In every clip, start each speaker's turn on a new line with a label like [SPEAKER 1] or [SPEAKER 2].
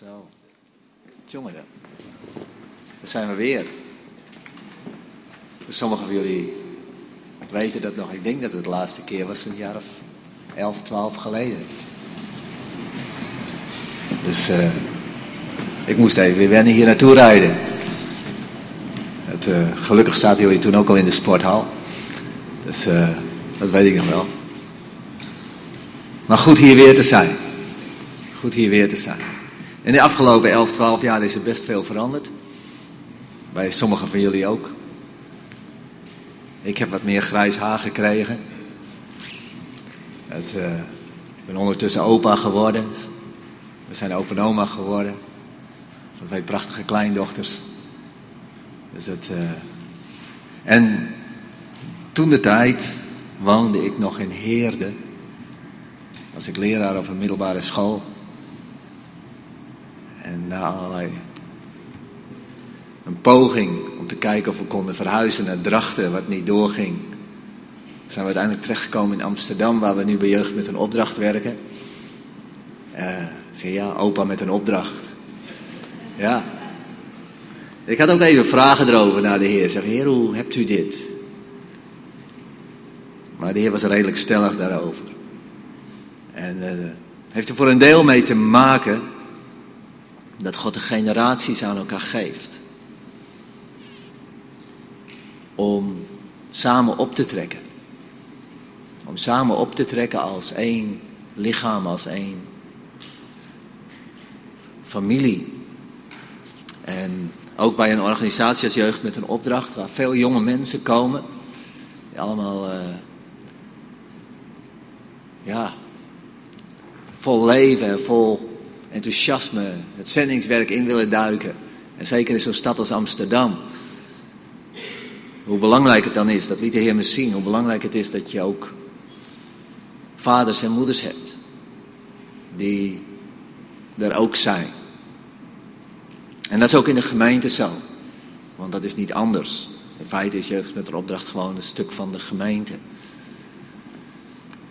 [SPEAKER 1] Zo. Jongen, dan. Daar zijn we weer. Sommigen van jullie weten dat nog. Ik denk dat het de laatste keer was een jaar of 11, 12 geleden. Dus uh, ik moest even weer wennen hier naartoe rijden. Het, uh, gelukkig zaten jullie toen ook al in de sporthal. Dus uh, dat weet ik nog wel. Maar goed hier weer te zijn. Goed hier weer te zijn. In de afgelopen 11, 12 jaar is er best veel veranderd. Bij sommigen van jullie ook. Ik heb wat meer grijs haar gekregen. Uh, ik ben ondertussen opa geworden. We zijn opa en oma geworden. Van twee prachtige kleindochters. Dus dat, uh... En toen de tijd woonde ik nog in Heerde. Was ik leraar op een middelbare school. En na allerlei een poging om te kijken of we konden verhuizen naar Drachten, wat niet doorging, zijn we uiteindelijk terechtgekomen in Amsterdam, waar we nu bij Jeugd met een opdracht werken. Uh, zei ja, opa met een opdracht. Ja. Ik had ook even vragen erover naar de Heer. Zeg, Heer, hoe hebt u dit? Maar de Heer was redelijk stellig daarover. En uh, heeft er voor een deel mee te maken dat God de generaties aan elkaar geeft. Om samen op te trekken. Om samen op te trekken als één lichaam, als één familie. En ook bij een organisatie als Jeugd met een opdracht, waar veel jonge mensen komen. Die allemaal, uh, ja, vol leven en vol enthousiasme het zendingswerk in willen duiken. En zeker in zo'n stad als Amsterdam. Hoe belangrijk het dan is, dat liet de Heer me zien, hoe belangrijk het is dat je ook vaders en moeders hebt. Die er ook zijn. En dat is ook in de gemeente zo. Want dat is niet anders. In feite is jeugd met een opdracht gewoon een stuk van de gemeente.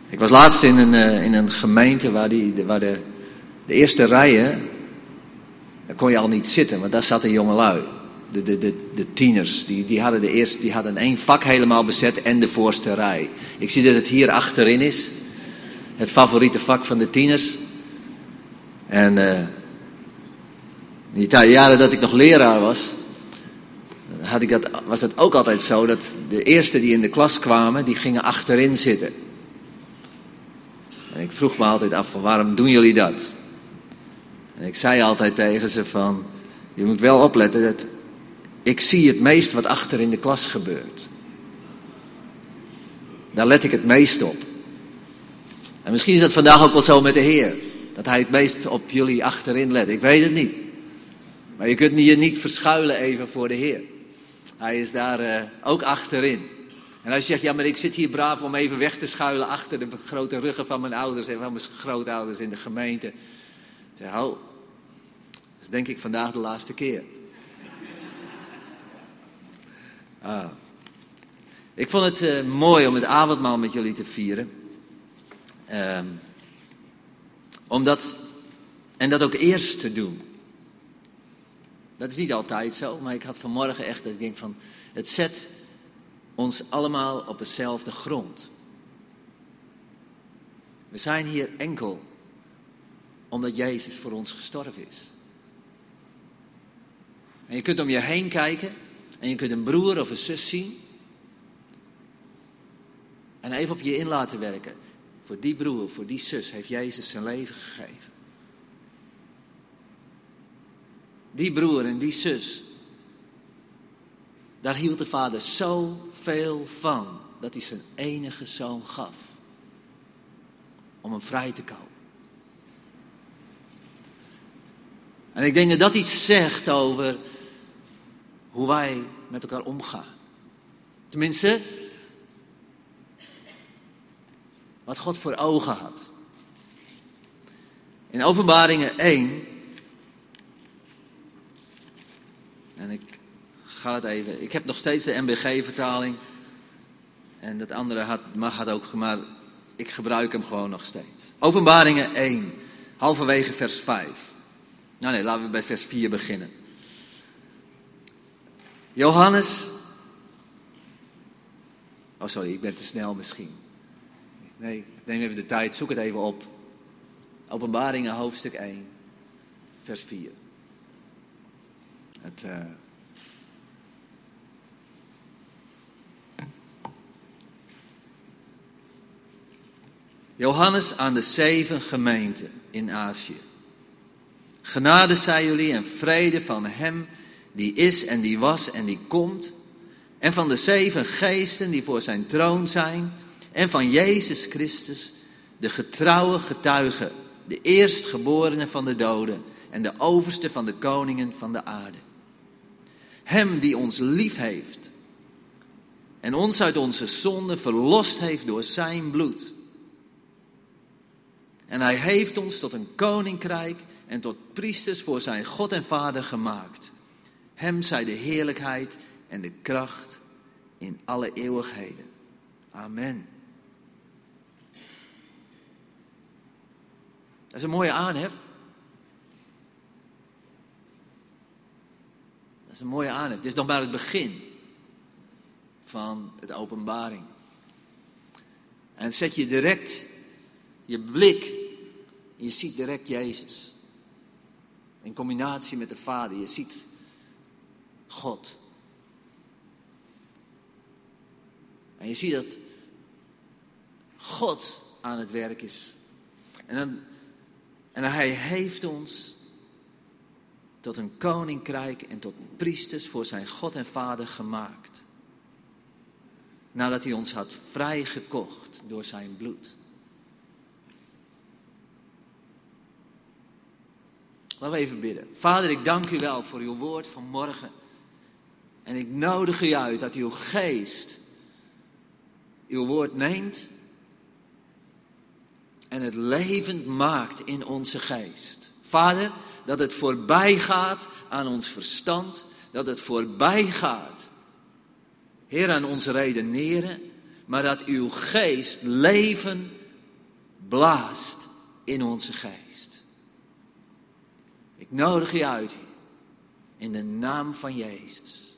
[SPEAKER 1] Ik was laatst in een, uh, in een gemeente waar, die, waar de de eerste rijen, daar kon je al niet zitten, want daar zaten jongelui. De, de, de, de tieners, die, die, hadden de eerste, die hadden één vak helemaal bezet en de voorste rij. Ik zie dat het hier achterin is. Het favoriete vak van de tieners. En uh, in die jaren dat ik nog leraar was, had ik dat, was het ook altijd zo dat de eerste die in de klas kwamen, die gingen achterin zitten. En ik vroeg me altijd af van waarom doen jullie dat? En ik zei altijd tegen ze van, je moet wel opletten dat ik zie het meest wat achter in de klas gebeurt. Daar let ik het meest op. En misschien is dat vandaag ook wel zo met de Heer. Dat Hij het meest op jullie achterin let. Ik weet het niet. Maar je kunt je niet verschuilen even voor de Heer. Hij is daar uh, ook achterin. En als je zegt, ja maar ik zit hier braaf om even weg te schuilen achter de grote ruggen van mijn ouders en van mijn grootouders in de gemeente. Zeg, oh, dat is denk ik vandaag de laatste keer. Ah. Ik vond het uh, mooi om het avondmaal met jullie te vieren. Um, omdat, en dat ook eerst te doen. Dat is niet altijd zo, maar ik had vanmorgen echt dat ik denk van, het zet ons allemaal op hetzelfde grond. We zijn hier enkel omdat Jezus voor ons gestorven is. En je kunt om je heen kijken en je kunt een broer of een zus zien. En even op je in laten werken. Voor die broer, voor die zus heeft Jezus zijn leven gegeven. Die broer en die zus, daar hield de vader zoveel van dat hij zijn enige zoon gaf om hem vrij te kopen. En ik denk dat dat iets zegt over hoe wij met elkaar omgaan. Tenminste, wat God voor ogen had. In Openbaringen 1, en ik ga het even, ik heb nog steeds de MBG-vertaling. En dat andere had, mag ook, maar ik gebruik hem gewoon nog steeds. Openbaringen 1, halverwege vers 5. Nou nee, laten we bij vers 4 beginnen. Johannes. Oh, sorry, ik ben te snel misschien. Nee, neem even de tijd, zoek het even op. Openbaringen, hoofdstuk 1, vers 4. Het, uh... Johannes aan de zeven gemeenten in Azië. Genade zij jullie en vrede van Hem die is en die was en die komt. En van de zeven geesten die voor zijn troon zijn. En van Jezus Christus, de getrouwe getuige, de eerstgeborene van de doden en de overste van de koningen van de aarde. Hem die ons lief heeft en ons uit onze zonde verlost heeft door zijn bloed. En hij heeft ons tot een koninkrijk en tot priesters voor zijn God en Vader gemaakt. Hem zij de heerlijkheid en de kracht in alle eeuwigheden. Amen. Dat is een mooie aanhef. Dat is een mooie aanhef. Het is nog maar het begin van het openbaring. En zet je direct je blik, je ziet direct Jezus. In combinatie met de Vader. Je ziet God. En je ziet dat God aan het werk is. En, dan, en hij heeft ons tot een koninkrijk en tot priesters voor zijn God en Vader gemaakt. Nadat hij ons had vrijgekocht door zijn bloed. Laten we even bidden. Vader, ik dank u wel voor uw woord van morgen. En ik nodig u uit dat uw geest uw woord neemt en het levend maakt in onze geest. Vader, dat het voorbij gaat aan ons verstand, dat het voorbij gaat, Heer, aan ons redeneren, maar dat uw geest leven blaast in onze geest. Ik nodig je uit, in de naam van Jezus.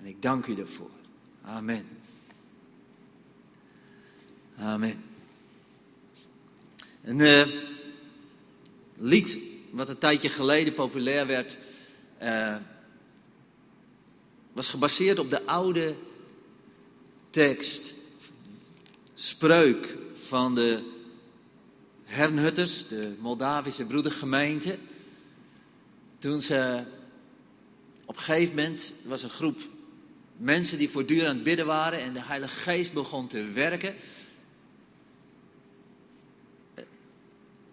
[SPEAKER 1] En ik dank u daarvoor. Amen. Amen. Een uh, lied wat een tijdje geleden populair werd, uh, was gebaseerd op de oude tekst, spreuk van de Hernhutters, de Moldavische broedergemeente. Toen ze op een gegeven moment was een groep Mensen die voortdurend aan het bidden waren en de Heilige Geest begon te werken.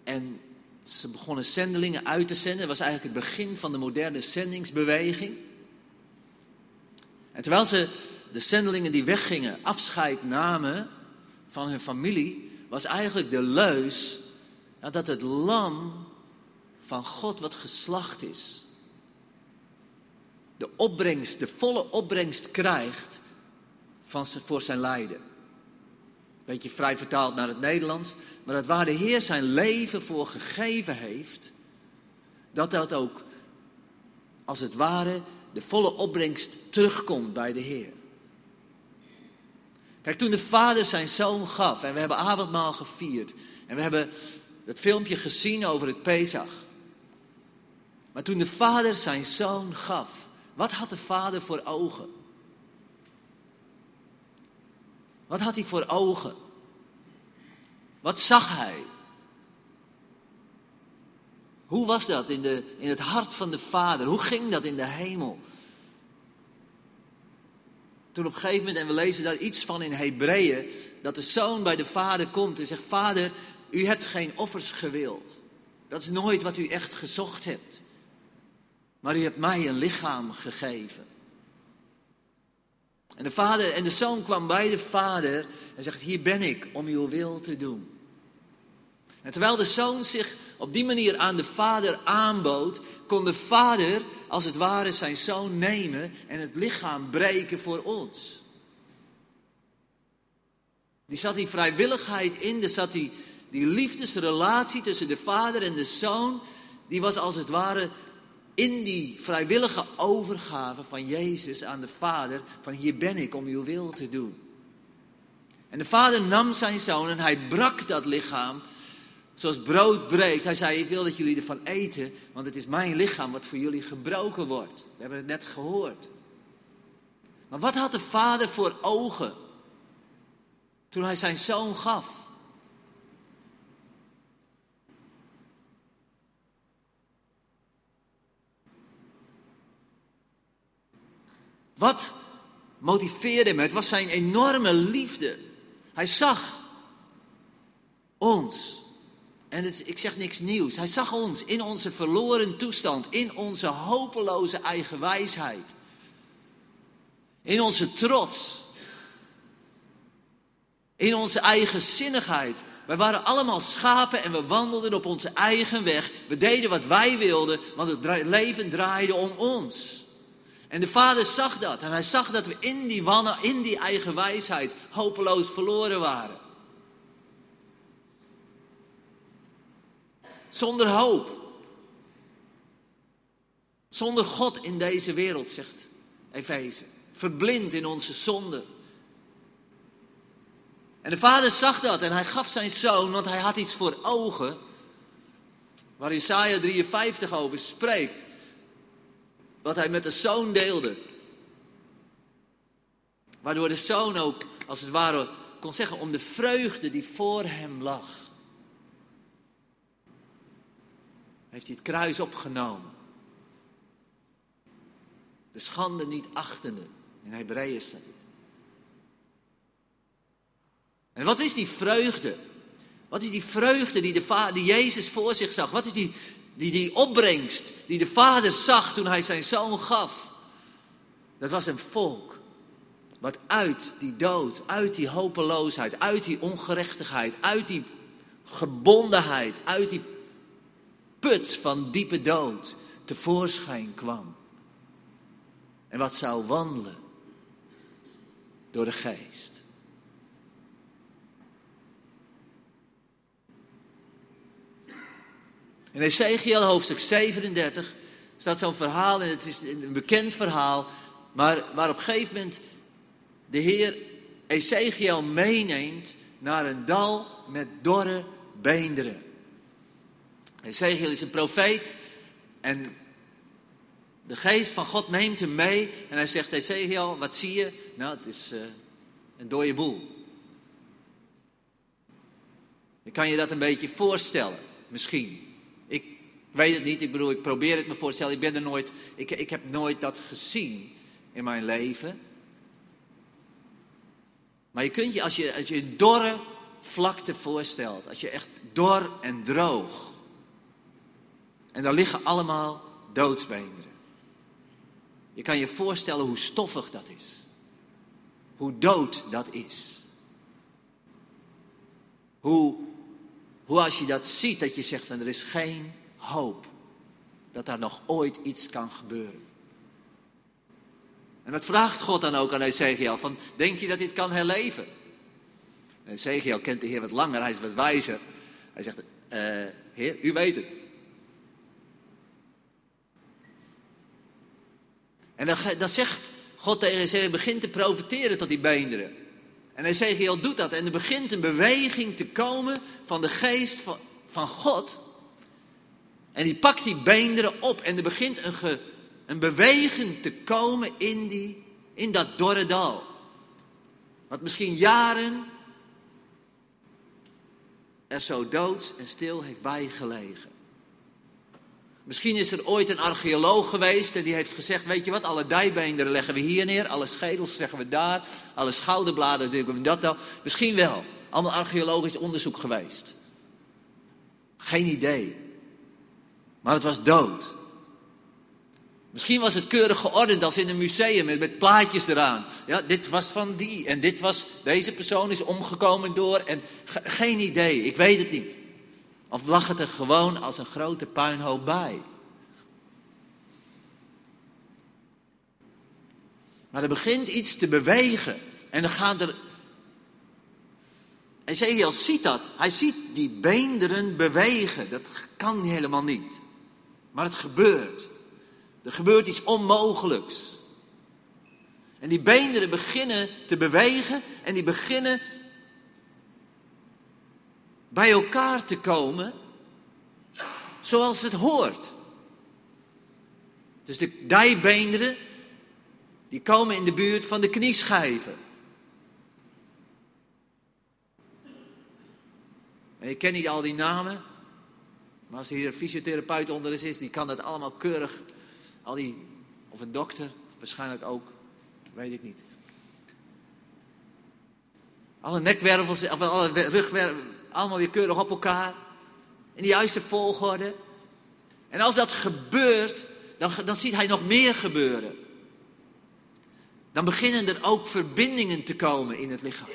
[SPEAKER 1] En ze begonnen zendelingen uit te zenden. Dat was eigenlijk het begin van de moderne zendingsbeweging. En terwijl ze de zendelingen die weggingen afscheid namen van hun familie, was eigenlijk de leus dat het lam van God wat geslacht is, de opbrengst, de volle opbrengst krijgt van, voor zijn lijden. Beetje vrij vertaald naar het Nederlands. Maar dat waar de Heer zijn leven voor gegeven heeft, dat dat ook als het ware de volle opbrengst terugkomt bij de Heer. Kijk, toen de vader zijn zoon gaf en we hebben avondmaal gevierd en we hebben het filmpje gezien over het Pesach. Maar toen de vader zijn zoon gaf, wat had de vader voor ogen? Wat had hij voor ogen? Wat zag hij? Hoe was dat in, de, in het hart van de vader? Hoe ging dat in de hemel? Toen op een gegeven moment, en we lezen daar iets van in Hebreeën, dat de zoon bij de vader komt en zegt: Vader, u hebt geen offers gewild. Dat is nooit wat u echt gezocht hebt. Maar u hebt mij een lichaam gegeven. En de vader en de zoon kwam bij de vader en zegt: Hier ben ik om uw wil te doen. En terwijl de zoon zich op die manier aan de vader aanbood, kon de vader als het ware zijn zoon nemen en het lichaam breken voor ons. Die zat die vrijwilligheid in, er zat die, die liefdesrelatie tussen de vader en de zoon, die was als het ware in die vrijwillige overgave van Jezus aan de Vader, van hier ben ik om uw wil te doen. En de Vader nam zijn zoon en hij brak dat lichaam zoals brood breekt. Hij zei, ik wil dat jullie ervan eten, want het is mijn lichaam wat voor jullie gebroken wordt. We hebben het net gehoord. Maar wat had de Vader voor ogen toen hij zijn zoon gaf? Wat motiveerde hem? Het was zijn enorme liefde. Hij zag ons. En het, ik zeg niks nieuws. Hij zag ons in onze verloren toestand, in onze hopeloze eigen wijsheid, in onze trots, in onze eigen zinnigheid. Wij waren allemaal schapen en we wandelden op onze eigen weg. We deden wat wij wilden, want het leven draaide om ons. En de vader zag dat. En hij zag dat we in die wannen, in die eigen wijsheid, hopeloos verloren waren. Zonder hoop. Zonder God in deze wereld, zegt Efeze. Verblind in onze zonde. En de vader zag dat en hij gaf zijn zoon, want hij had iets voor ogen. Waar Isaiah 53 over spreekt wat hij met de zoon deelde. Waardoor de zoon ook, als het ware, kon zeggen om de vreugde die voor hem lag. Heeft hij het kruis opgenomen. De schande niet achtende. In Hebreeën staat het. En wat is die vreugde? Wat is die vreugde die, de, die Jezus voor zich zag? Wat is die die, die opbrengst die de vader zag toen hij zijn zoon gaf. Dat was een volk. Wat uit die dood, uit die hopeloosheid, uit die ongerechtigheid, uit die gebondenheid, uit die put van diepe dood tevoorschijn kwam. En wat zou wandelen door de geest. In Ezekiel hoofdstuk 37 staat zo'n verhaal, en het is een bekend verhaal, maar waar op een gegeven moment de Heer Ezekiel meeneemt naar een dal met dorre beenderen. Ezekiel is een profeet en de geest van God neemt hem mee en hij zegt, Ezekiel, wat zie je? Nou, het is uh, een dode boel. Je kan je dat een beetje voorstellen, misschien weet het niet, ik bedoel, ik probeer het me voor te stellen. Ik ben er nooit, ik, ik heb nooit dat gezien in mijn leven. Maar je kunt je, als je, als je een dorre vlakte voorstelt, als je echt dor en droog. En daar liggen allemaal doodsbeenderen. Je kan je voorstellen hoe stoffig dat is. Hoe dood dat is. Hoe, hoe als je dat ziet, dat je zegt van er is geen hoop dat daar nog ooit iets kan gebeuren. En dat vraagt God dan ook aan Ezekiel, van denk je dat dit kan herleven? En Ezekiel kent de Heer wat langer, hij is wat wijzer. Hij zegt, uh, Heer, u weet het. En dan, dan zegt God tegen Ezekiel, begint te profiteren tot die beenderen. En Ezekiel doet dat en er begint een beweging te komen van de geest van, van God en die pakt die beenderen op en er begint een, een beweging te komen in, die, in dat dorre dal. Wat misschien jaren er zo doods en stil heeft bijgelegen. Misschien is er ooit een archeoloog geweest en die heeft gezegd: Weet je wat, alle dijbeenderen leggen we hier neer, alle schedels zeggen we daar, alle schouderbladen doen we dat dan. Misschien wel. Allemaal archeologisch onderzoek geweest. Geen idee. Maar het was dood. Misschien was het keurig geordend als in een museum met, plaatjes eraan. Ja, dit was van die en dit was, deze persoon is omgekomen door en geen idee, ik weet het niet. Of lag het er gewoon als een grote puinhoop bij? Maar er begint iets te bewegen en dan gaan er Ezekiel ziet dat. Hij ziet die beenderen bewegen. Dat kan helemaal niet. Maar het gebeurt. Er gebeurt iets onmogelijks. En die beenderen beginnen te bewegen en die beginnen bij elkaar te komen zoals het hoort. Dus de dijbeenderen, die komen in de buurt van de knieschijven. En ik ken niet al die namen, maar als hier een fysiotherapeut onder is, is die kan dat allemaal keurig, al die, of een dokter, waarschijnlijk ook, weet ik niet. Alle nekwervels, of alle rugwervels, allemaal weer keurig op elkaar. In de juiste volgorde. En als dat gebeurt, dan, dan ziet hij nog meer gebeuren. Dan beginnen er ook verbindingen te komen in het lichaam.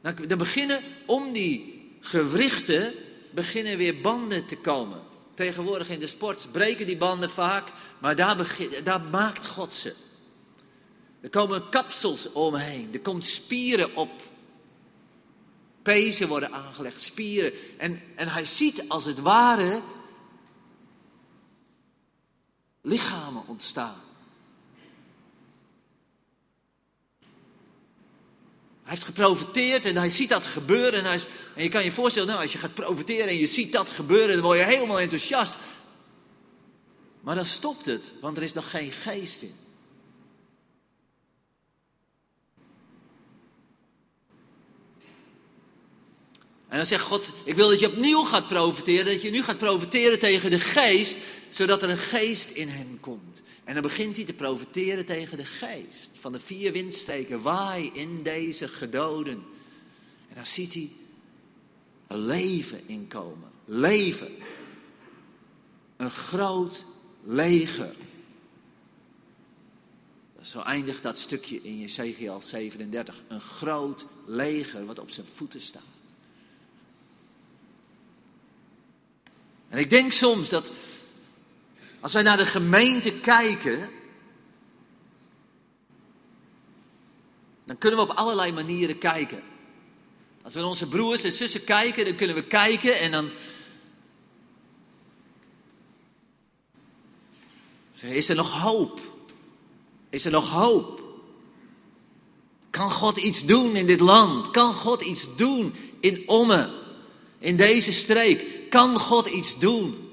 [SPEAKER 1] Dan, dan beginnen om die gewrichten beginnen weer banden te komen. Tegenwoordig in de sport breken die banden vaak, maar daar, daar maakt God ze. Er komen kapsels omheen, er komt spieren op. Pezen worden aangelegd, spieren. En, en hij ziet als het ware lichamen ontstaan. Hij heeft geprofiteerd en hij ziet dat gebeuren. En, hij en je kan je voorstellen, nou, als je gaat profiteren en je ziet dat gebeuren, dan word je helemaal enthousiast. Maar dan stopt het, want er is nog geen geest in. En dan zegt God, ik wil dat je opnieuw gaat profiteren, dat je nu gaat profiteren tegen de geest, zodat er een geest in hen komt. En dan begint hij te profiteren tegen de geest van de vier windsteken. Waai in deze gedoden. En dan ziet hij een leven inkomen. Leven. Een groot leger. Zo eindigt dat stukje in Jezekiel 37. Een groot leger wat op zijn voeten staat. En ik denk soms dat als wij naar de gemeente kijken, dan kunnen we op allerlei manieren kijken. Als we naar onze broers en zussen kijken, dan kunnen we kijken en dan. Is er nog hoop? Is er nog hoop? Kan God iets doen in dit land? Kan God iets doen in Omme? In deze streek? Kan God iets doen?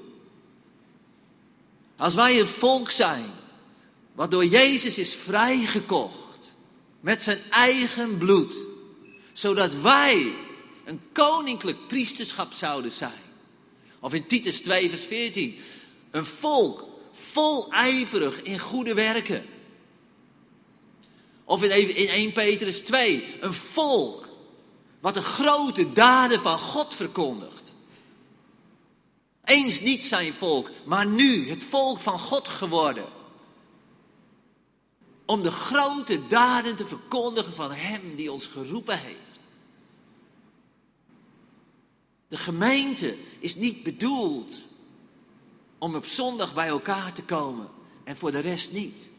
[SPEAKER 1] Als wij een volk zijn, wat door Jezus is vrijgekocht, met zijn eigen bloed, zodat wij een koninklijk priesterschap zouden zijn. Of in Titus 2, vers 14, een volk vol ijverig in goede werken. Of in 1 Petrus 2, een volk wat de grote daden van God verkondigt. Eens niet zijn volk, maar nu het volk van God geworden. Om de grote daden te verkondigen van Hem die ons geroepen heeft. De gemeente is niet bedoeld om op zondag bij elkaar te komen en voor de rest niet.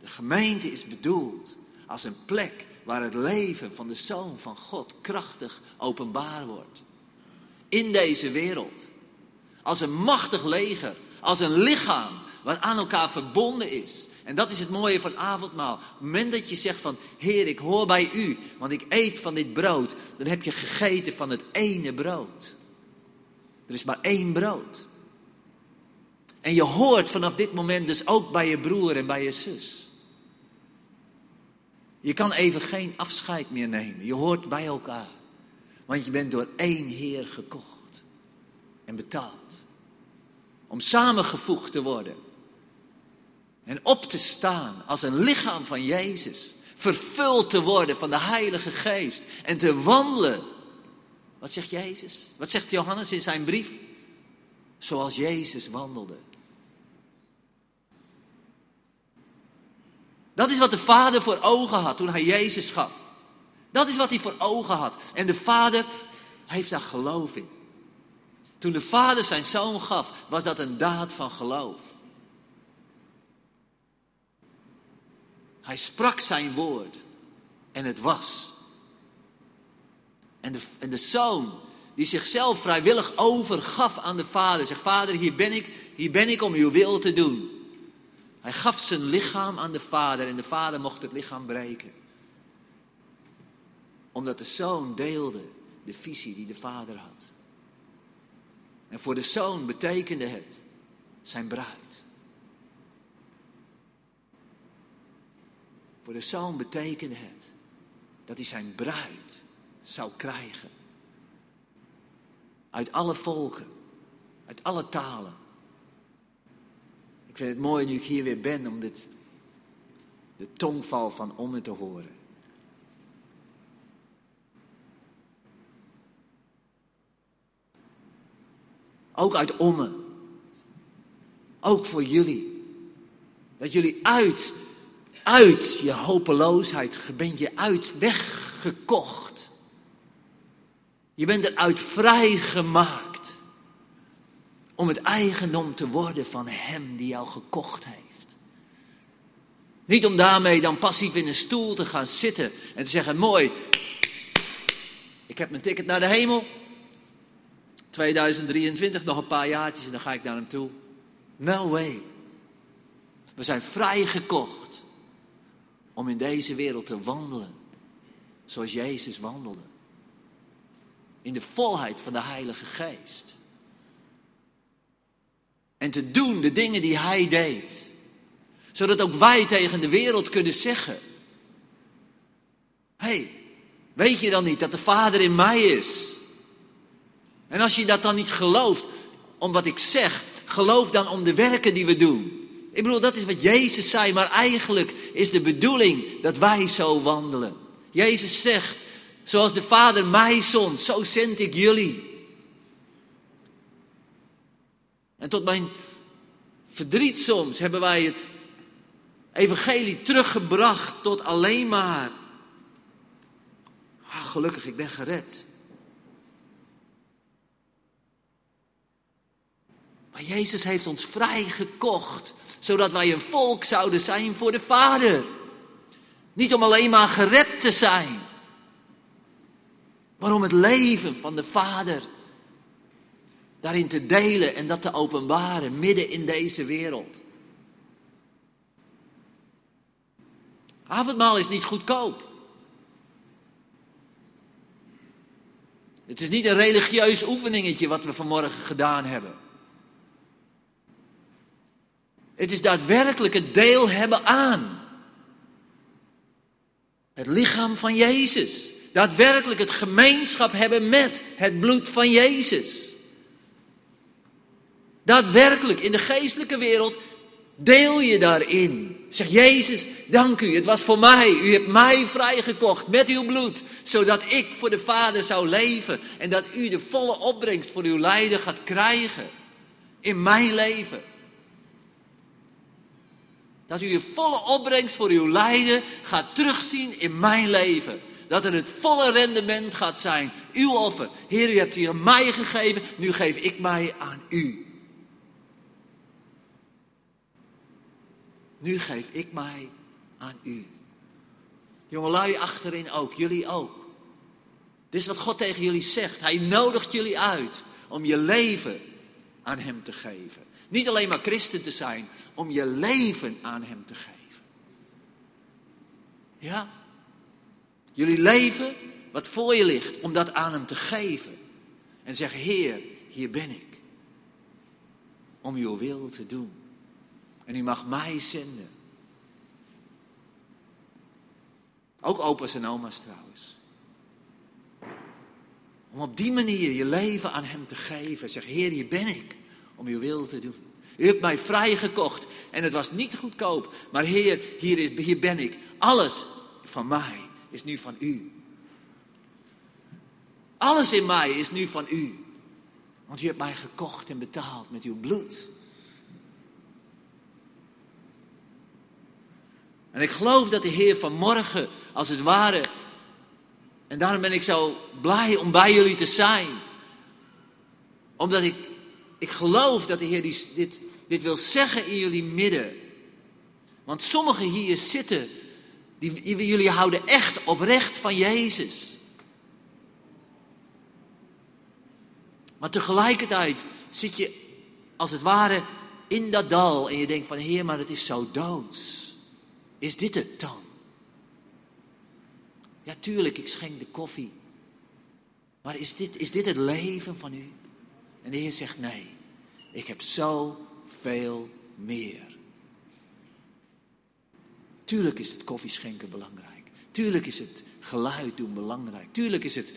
[SPEAKER 1] De gemeente is bedoeld als een plek waar het leven van de Zoon van God krachtig openbaar wordt in deze wereld. Als een machtig leger, als een lichaam wat aan elkaar verbonden is. En dat is het mooie van avondmaal. Op het moment dat je zegt van, Heer, ik hoor bij u, want ik eet van dit brood, dan heb je gegeten van het ene brood. Er is maar één brood. En je hoort vanaf dit moment dus ook bij je broer en bij je zus. Je kan even geen afscheid meer nemen. Je hoort bij elkaar. Want je bent door één Heer gekocht en betaald. Om samengevoegd te worden. En op te staan als een lichaam van Jezus. Vervuld te worden van de Heilige Geest. En te wandelen. Wat zegt Jezus? Wat zegt Johannes in zijn brief? Zoals Jezus wandelde. Dat is wat de Vader voor ogen had toen hij Jezus gaf. Dat is wat hij voor ogen had. En de vader heeft daar geloof in. Toen de vader zijn zoon gaf, was dat een daad van geloof. Hij sprak zijn woord en het was. En de, en de zoon die zichzelf vrijwillig overgaf aan de Vader. Zegt, Vader, hier ben ik, hier ben ik om uw wil te doen. Hij gaf zijn lichaam aan de Vader en de Vader mocht het lichaam breken. Omdat de Zoon deelde de visie die de Vader had. En voor de Zoon betekende het zijn bruid. Voor de Zoon betekende het dat hij zijn bruid zou krijgen. Uit alle volken, uit alle talen. Ik vind het mooi nu ik hier weer ben om dit, de tongval van Omme te horen. Ook uit Omme. Ook voor jullie. Dat jullie uit, uit je hopeloosheid, bent je uit weggekocht. Je bent eruit vrijgemaakt om het eigendom te worden van Hem die jou gekocht heeft. Niet om daarmee dan passief in een stoel te gaan zitten en te zeggen: Mooi, ik heb mijn ticket naar de hemel. 2023, nog een paar jaartjes en dan ga ik naar hem toe. No way. We zijn vrijgekocht om in deze wereld te wandelen zoals Jezus wandelde. In de volheid van de Heilige Geest. En te doen de dingen die Hij deed. Zodat ook wij tegen de wereld kunnen zeggen. Hé, hey, weet je dan niet dat de Vader in mij is? En als je dat dan niet gelooft, om wat ik zeg, geloof dan om de werken die we doen. Ik bedoel, dat is wat Jezus zei, maar eigenlijk is de bedoeling dat wij zo wandelen. Jezus zegt, zoals de Vader mij zond, zo zend ik jullie. En tot mijn verdriet soms hebben wij het evangelie teruggebracht tot alleen maar. Ah, gelukkig, ik ben gered. Maar Jezus heeft ons vrijgekocht, zodat wij een volk zouden zijn voor de Vader. Niet om alleen maar gered te zijn, maar om het leven van de Vader daarin te delen en dat te openbaren midden in deze wereld. Avondmaal is niet goedkoop. Het is niet een religieus oefeningetje wat we vanmorgen gedaan hebben. Het is daadwerkelijk het deel hebben aan. Het lichaam van Jezus. Daadwerkelijk het gemeenschap hebben met het bloed van Jezus. Daadwerkelijk in de geestelijke wereld deel je daarin. Zeg Jezus, dank u. Het was voor mij. U hebt mij vrijgekocht met uw bloed. Zodat ik voor de Vader zou leven. En dat u de volle opbrengst voor uw lijden gaat krijgen. In mijn leven. Dat u je volle opbrengst voor uw lijden gaat terugzien in mijn leven. Dat er het volle rendement gaat zijn. Uw offer. Heer, u hebt hier mij gegeven. Nu geef ik mij aan u. Nu geef ik mij aan u. Jongelui achterin ook. Jullie ook. Dit is wat God tegen jullie zegt. Hij nodigt jullie uit om je leven aan Hem te geven. Niet alleen maar christen te zijn, om je leven aan Hem te geven. Ja? Jullie leven wat voor je ligt, om dat aan Hem te geven. En zeggen, Heer, hier ben ik. Om uw wil te doen. En u mag mij zenden. Ook opa's en oma's trouwens. Om op die manier je leven aan Hem te geven. Zeg, Heer, hier ben ik om uw wil te doen. U hebt mij vrijgekocht en het was niet goedkoop. Maar Heer, hier, is, hier ben ik. Alles van mij is nu van u. Alles in mij is nu van u. Want u hebt mij gekocht en betaald met uw bloed. En ik geloof dat de Heer vanmorgen, als het ware, en daarom ben ik zo blij om bij jullie te zijn. Omdat ik ik geloof dat de Heer dit, dit wil zeggen in jullie midden. Want sommigen hier zitten, die, jullie houden echt oprecht van Jezus. Maar tegelijkertijd zit je als het ware in dat dal en je denkt van Heer, maar het is zo doods. Is dit het dan? Ja, tuurlijk, ik schenk de koffie. Maar is dit, is dit het leven van u? En de Heer zegt nee, ik heb zoveel meer. Tuurlijk is het koffieschenken belangrijk. Tuurlijk is het geluid doen belangrijk. Tuurlijk is het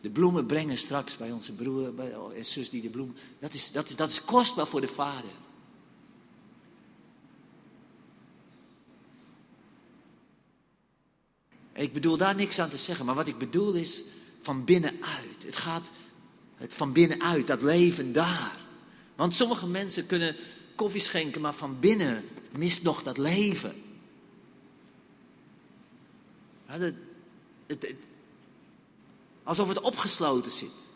[SPEAKER 1] de bloemen brengen straks bij onze broer en zus die de bloemen. Dat is, dat, is, dat is kostbaar voor de vader. Ik bedoel daar niks aan te zeggen, maar wat ik bedoel is van binnenuit. Het gaat het van binnenuit, dat leven daar. Want sommige mensen kunnen koffie schenken, maar van binnen mist nog dat leven. Het, het, alsof het opgesloten zit.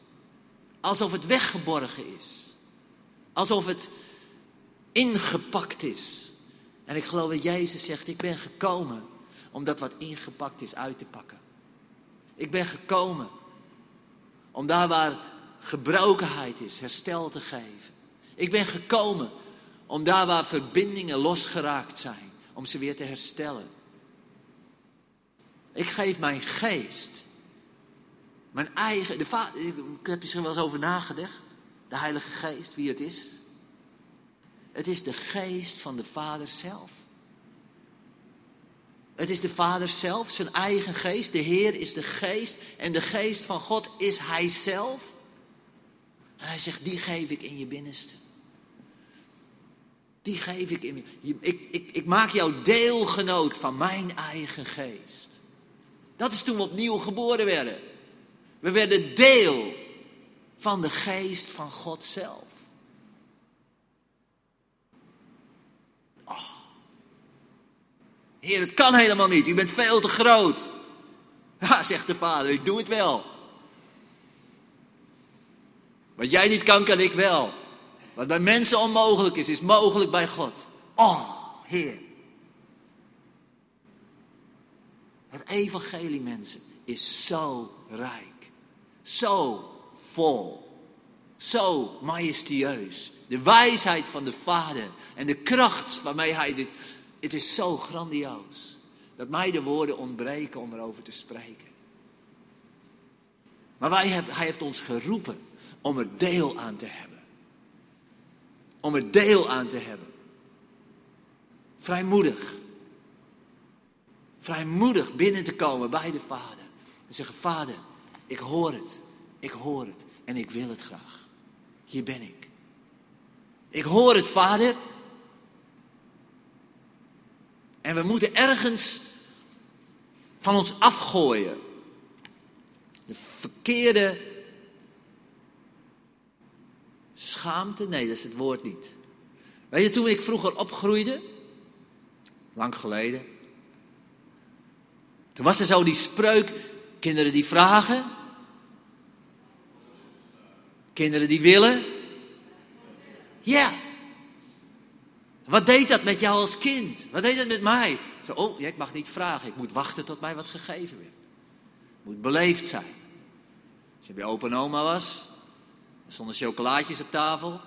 [SPEAKER 1] Alsof het weggeborgen is. Alsof het ingepakt is. En ik geloof dat Jezus zegt, ik ben gekomen om dat wat ingepakt is uit te pakken. Ik ben gekomen om daar waar gebrokenheid is, herstel te geven. Ik ben gekomen om daar waar verbindingen losgeraakt zijn, om ze weer te herstellen. Ik geef mijn geest. Mijn eigen. De vader, ik heb je er wel eens over nagedacht. De Heilige Geest, wie het is. Het is de geest van de Vader zelf. Het is de Vader zelf, zijn eigen geest. De Heer is de geest. En de geest van God is Hij zelf. En Hij zegt, die geef ik in je binnenste. Die geef ik in je. Ik, ik, ik maak jou deelgenoot van mijn eigen geest. Dat is toen we opnieuw geboren werden. We werden deel van de geest van God zelf. Heer, het kan helemaal niet. U bent veel te groot. Ja, zegt de vader, ik doe het wel. Wat jij niet kan, kan ik wel. Wat bij mensen onmogelijk is, is mogelijk bij God. Oh, Heer. Het evangelie, mensen, is zo rijk. Zo vol. Zo majestueus. De wijsheid van de Vader en de kracht waarmee Hij dit het is zo grandioos dat mij de woorden ontbreken om erover te spreken. Maar wij hij heeft ons geroepen om er deel aan te hebben. Om er deel aan te hebben. Vrijmoedig. Vrijmoedig binnen te komen bij de Vader. En zeggen, Vader, ik hoor het. Ik hoor het. En ik wil het graag. Hier ben ik. Ik hoor het, Vader. En we moeten ergens van ons afgooien. De verkeerde schaamte, nee, dat is het woord niet. Weet je, toen ik vroeger opgroeide, lang geleden, toen was er zo die spreuk, kinderen die vragen, kinderen die willen. Ja, wat deed dat met jou als kind? Wat deed dat met mij? Zo, oh, ik mag niet vragen. Ik moet wachten tot mij wat gegeven werd. Moet beleefd zijn. Als je bij opa en oma was, er stonden chocolaatjes op tafel.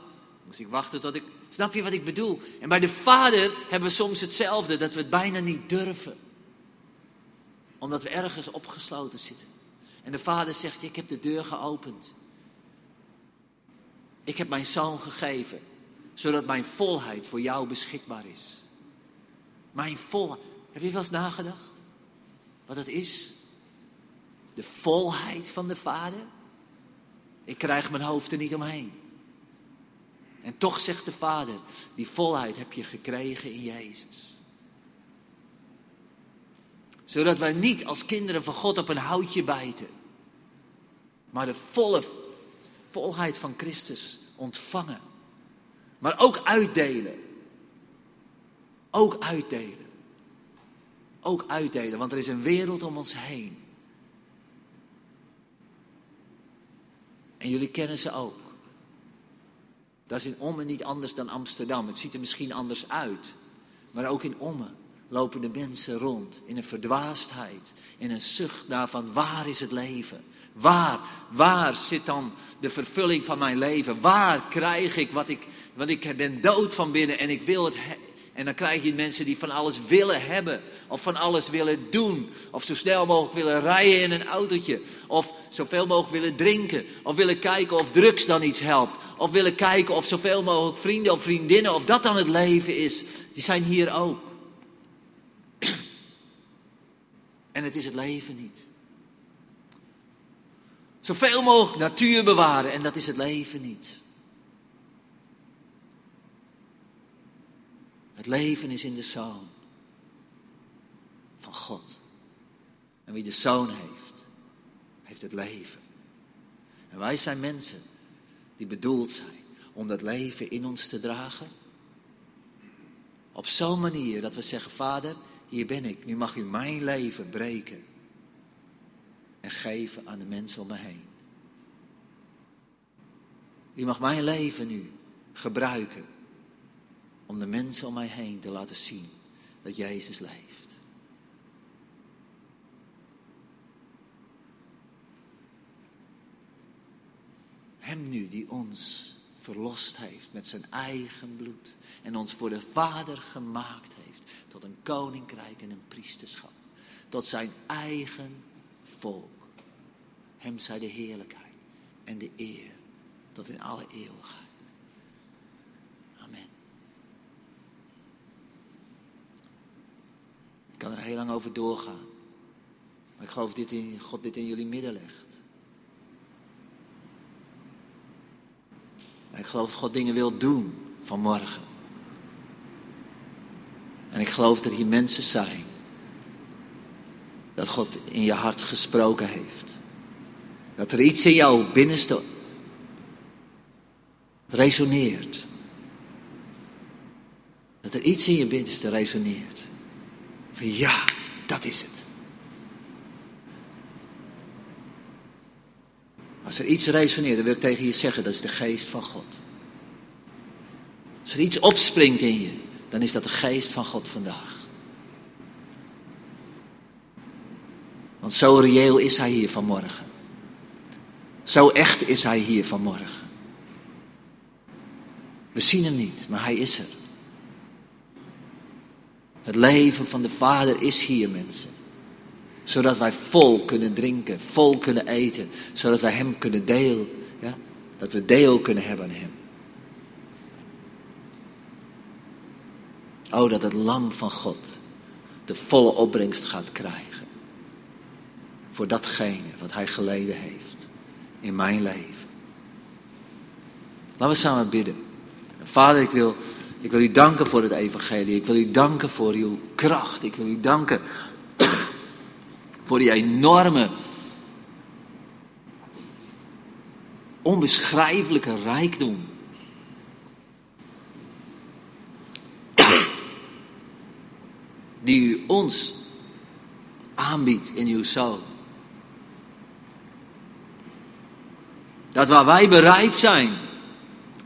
[SPEAKER 1] Moest ik wachten tot ik. Snap je wat ik bedoel? En bij de vader hebben we soms hetzelfde, dat we het bijna niet durven. Omdat we ergens opgesloten zitten. En de vader zegt: Ik heb de deur geopend. Ik heb mijn zoon gegeven zodat mijn volheid voor jou beschikbaar is. Mijn volheid. Heb je wel eens nagedacht wat het is? De volheid van de Vader? Ik krijg mijn hoofd er niet omheen. En toch zegt de Vader, die volheid heb je gekregen in Jezus. Zodat wij niet als kinderen van God op een houtje bijten, maar de volle volheid van Christus ontvangen. Maar ook uitdelen. Ook uitdelen. Ook uitdelen, want er is een wereld om ons heen. En jullie kennen ze ook. Dat is in Ommen niet anders dan Amsterdam. Het ziet er misschien anders uit. Maar ook in Ommen lopen de mensen rond in een verdwaasdheid, in een zucht naar van waar is het leven? Waar, waar zit dan de vervulling van mijn leven? Waar krijg ik wat ik, want ik ben dood van binnen en ik wil het. En dan krijg je mensen die van alles willen hebben, of van alles willen doen, of zo snel mogelijk willen rijden in een autootje, of zoveel mogelijk willen drinken, of willen kijken of drugs dan iets helpt, of willen kijken of zoveel mogelijk vrienden of vriendinnen, of dat dan het leven is. Die zijn hier ook. En het is het leven niet. Zoveel mogelijk natuur bewaren en dat is het leven niet. Het leven is in de zoon van God. En wie de zoon heeft, heeft het leven. En wij zijn mensen die bedoeld zijn om dat leven in ons te dragen. Op zo'n manier dat we zeggen, Vader, hier ben ik. Nu mag u mijn leven breken en geven aan de mensen om me heen. U mag mijn leven nu gebruiken om de mensen om mij heen te laten zien dat Jezus leeft. Hem nu die ons verlost heeft met zijn eigen bloed en ons voor de Vader gemaakt heeft tot een koninkrijk en een priesterschap, tot zijn eigen volk. Hem zij de heerlijkheid en de eer tot in alle eeuwigheid. Amen. Ik kan er heel lang over doorgaan. Maar ik geloof dat God dit in jullie midden legt. Ik geloof dat God dingen wil doen vanmorgen. En ik geloof dat hier mensen zijn. Dat God in je hart gesproken heeft. Dat er iets in jouw binnenste resoneert. Dat er iets in je binnenste resoneert. Van ja, dat is het. Als er iets resoneert, dan wil ik tegen je zeggen, dat is de geest van God. Als er iets opspringt in je, dan is dat de geest van God vandaag. Want zo reëel is Hij hier vanmorgen. Zo echt is Hij hier vanmorgen. We zien Hem niet, maar Hij is er. Het leven van de Vader is hier, mensen. Zodat wij vol kunnen drinken, vol kunnen eten. Zodat wij Hem kunnen delen. Ja? Dat we deel kunnen hebben aan Hem. Oh, dat het lam van God de volle opbrengst gaat krijgen. Voor datgene wat Hij geleden heeft in mijn leven. Laten we samen bidden. Vader, ik wil, ik wil u danken voor het evangelie. Ik wil u danken voor uw kracht. Ik wil u danken voor die enorme, onbeschrijfelijke rijkdom. Die u ons aanbiedt in uw zoon. Dat waar wij bereid zijn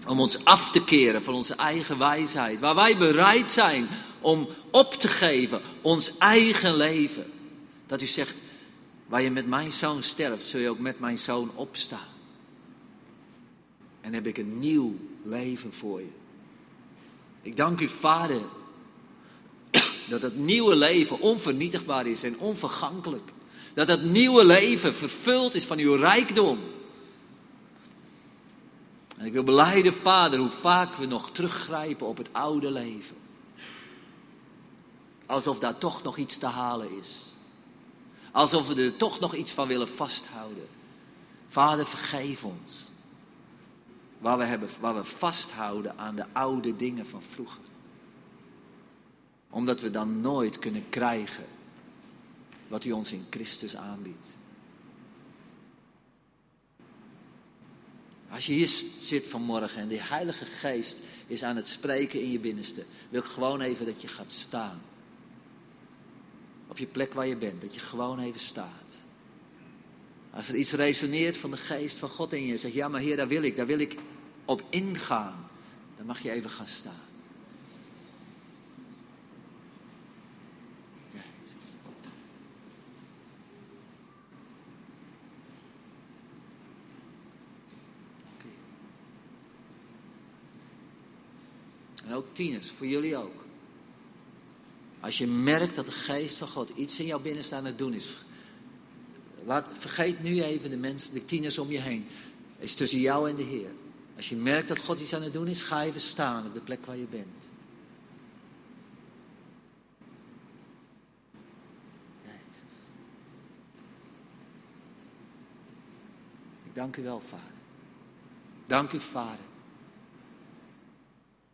[SPEAKER 1] om ons af te keren van onze eigen wijsheid. Waar wij bereid zijn om op te geven ons eigen leven. Dat u zegt, waar je met mijn zoon sterft, zul je ook met mijn zoon opstaan. En heb ik een nieuw leven voor je. Ik dank u, Vader, dat het nieuwe leven onvernietigbaar is en onvergankelijk. Dat het nieuwe leven vervuld is van uw rijkdom. En ik wil beleiden, Vader, hoe vaak we nog teruggrijpen op het oude leven. Alsof daar toch nog iets te halen is. Alsof we er toch nog iets van willen vasthouden. Vader, vergeef ons. Waar we, hebben, waar we vasthouden aan de oude dingen van vroeger. Omdat we dan nooit kunnen krijgen wat u ons in Christus aanbiedt. Als je hier zit vanmorgen en de Heilige Geest is aan het spreken in je binnenste, wil ik gewoon even dat je gaat staan. Op je plek waar je bent, dat je gewoon even staat. Als er iets resoneert van de Geest van God in je, zeg ja, maar Heer, daar wil ik, daar wil ik op ingaan, dan mag je even gaan staan. En ook tieners, voor jullie ook. Als je merkt dat de geest van God iets in jouw binnenste aan het doen is. Laat, vergeet nu even de mensen, de tieners om je heen. Het is tussen jou en de Heer. Als je merkt dat God iets aan het doen is, ga even staan op de plek waar je bent. Ik dank u wel, Vader. Dank u, Vader.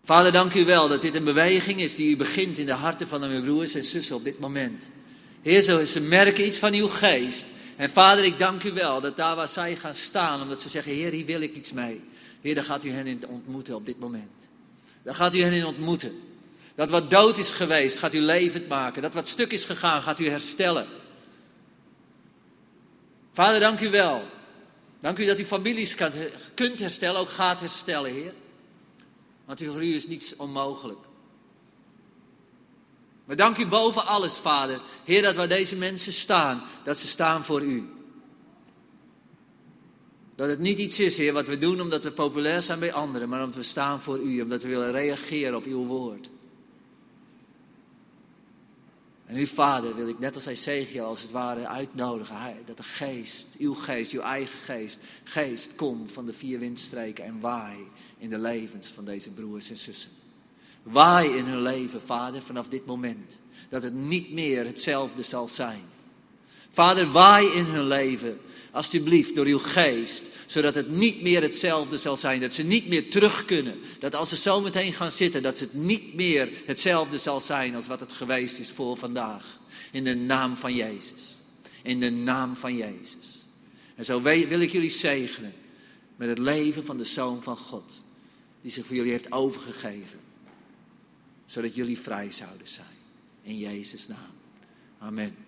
[SPEAKER 1] Vader, dank u wel dat dit een beweging is die u begint in de harten van mijn broers en zussen op dit moment. Heer, ze merken iets van uw geest. En vader, ik dank u wel dat daar waar zij gaan staan, omdat ze zeggen, Heer, hier wil ik iets mee. Heer, daar gaat u hen in ontmoeten op dit moment. Daar gaat u hen in ontmoeten. Dat wat dood is geweest, gaat u levend maken. Dat wat stuk is gegaan, gaat u herstellen. Vader, dank u wel. Dank u dat u families kunt herstellen, ook gaat herstellen, Heer. Want voor u is niets onmogelijk. Maar dank u boven alles, Vader. Heer, dat waar deze mensen staan, dat ze staan voor u. Dat het niet iets is, Heer, wat we doen omdat we populair zijn bij anderen, maar omdat we staan voor u, omdat we willen reageren op uw woord. En u, Vader, wil ik net als Ezekiel als het ware uitnodigen. Dat de geest, uw geest, uw eigen geest, geest, kom van de vier windstreken en waai in de levens van deze broers en zussen. Waai in hun leven, Vader, vanaf dit moment. Dat het niet meer hetzelfde zal zijn. Vader, waai in hun leven, alsjeblieft, door uw geest, zodat het niet meer hetzelfde zal zijn. Dat ze niet meer terug kunnen. Dat als ze zo meteen gaan zitten, dat het niet meer hetzelfde zal zijn als wat het geweest is voor vandaag. In de naam van Jezus. In de naam van Jezus. En zo wil ik jullie zegenen met het leven van de Zoon van God. Die zich voor jullie heeft overgegeven. Zodat jullie vrij zouden zijn. In Jezus' naam. Amen.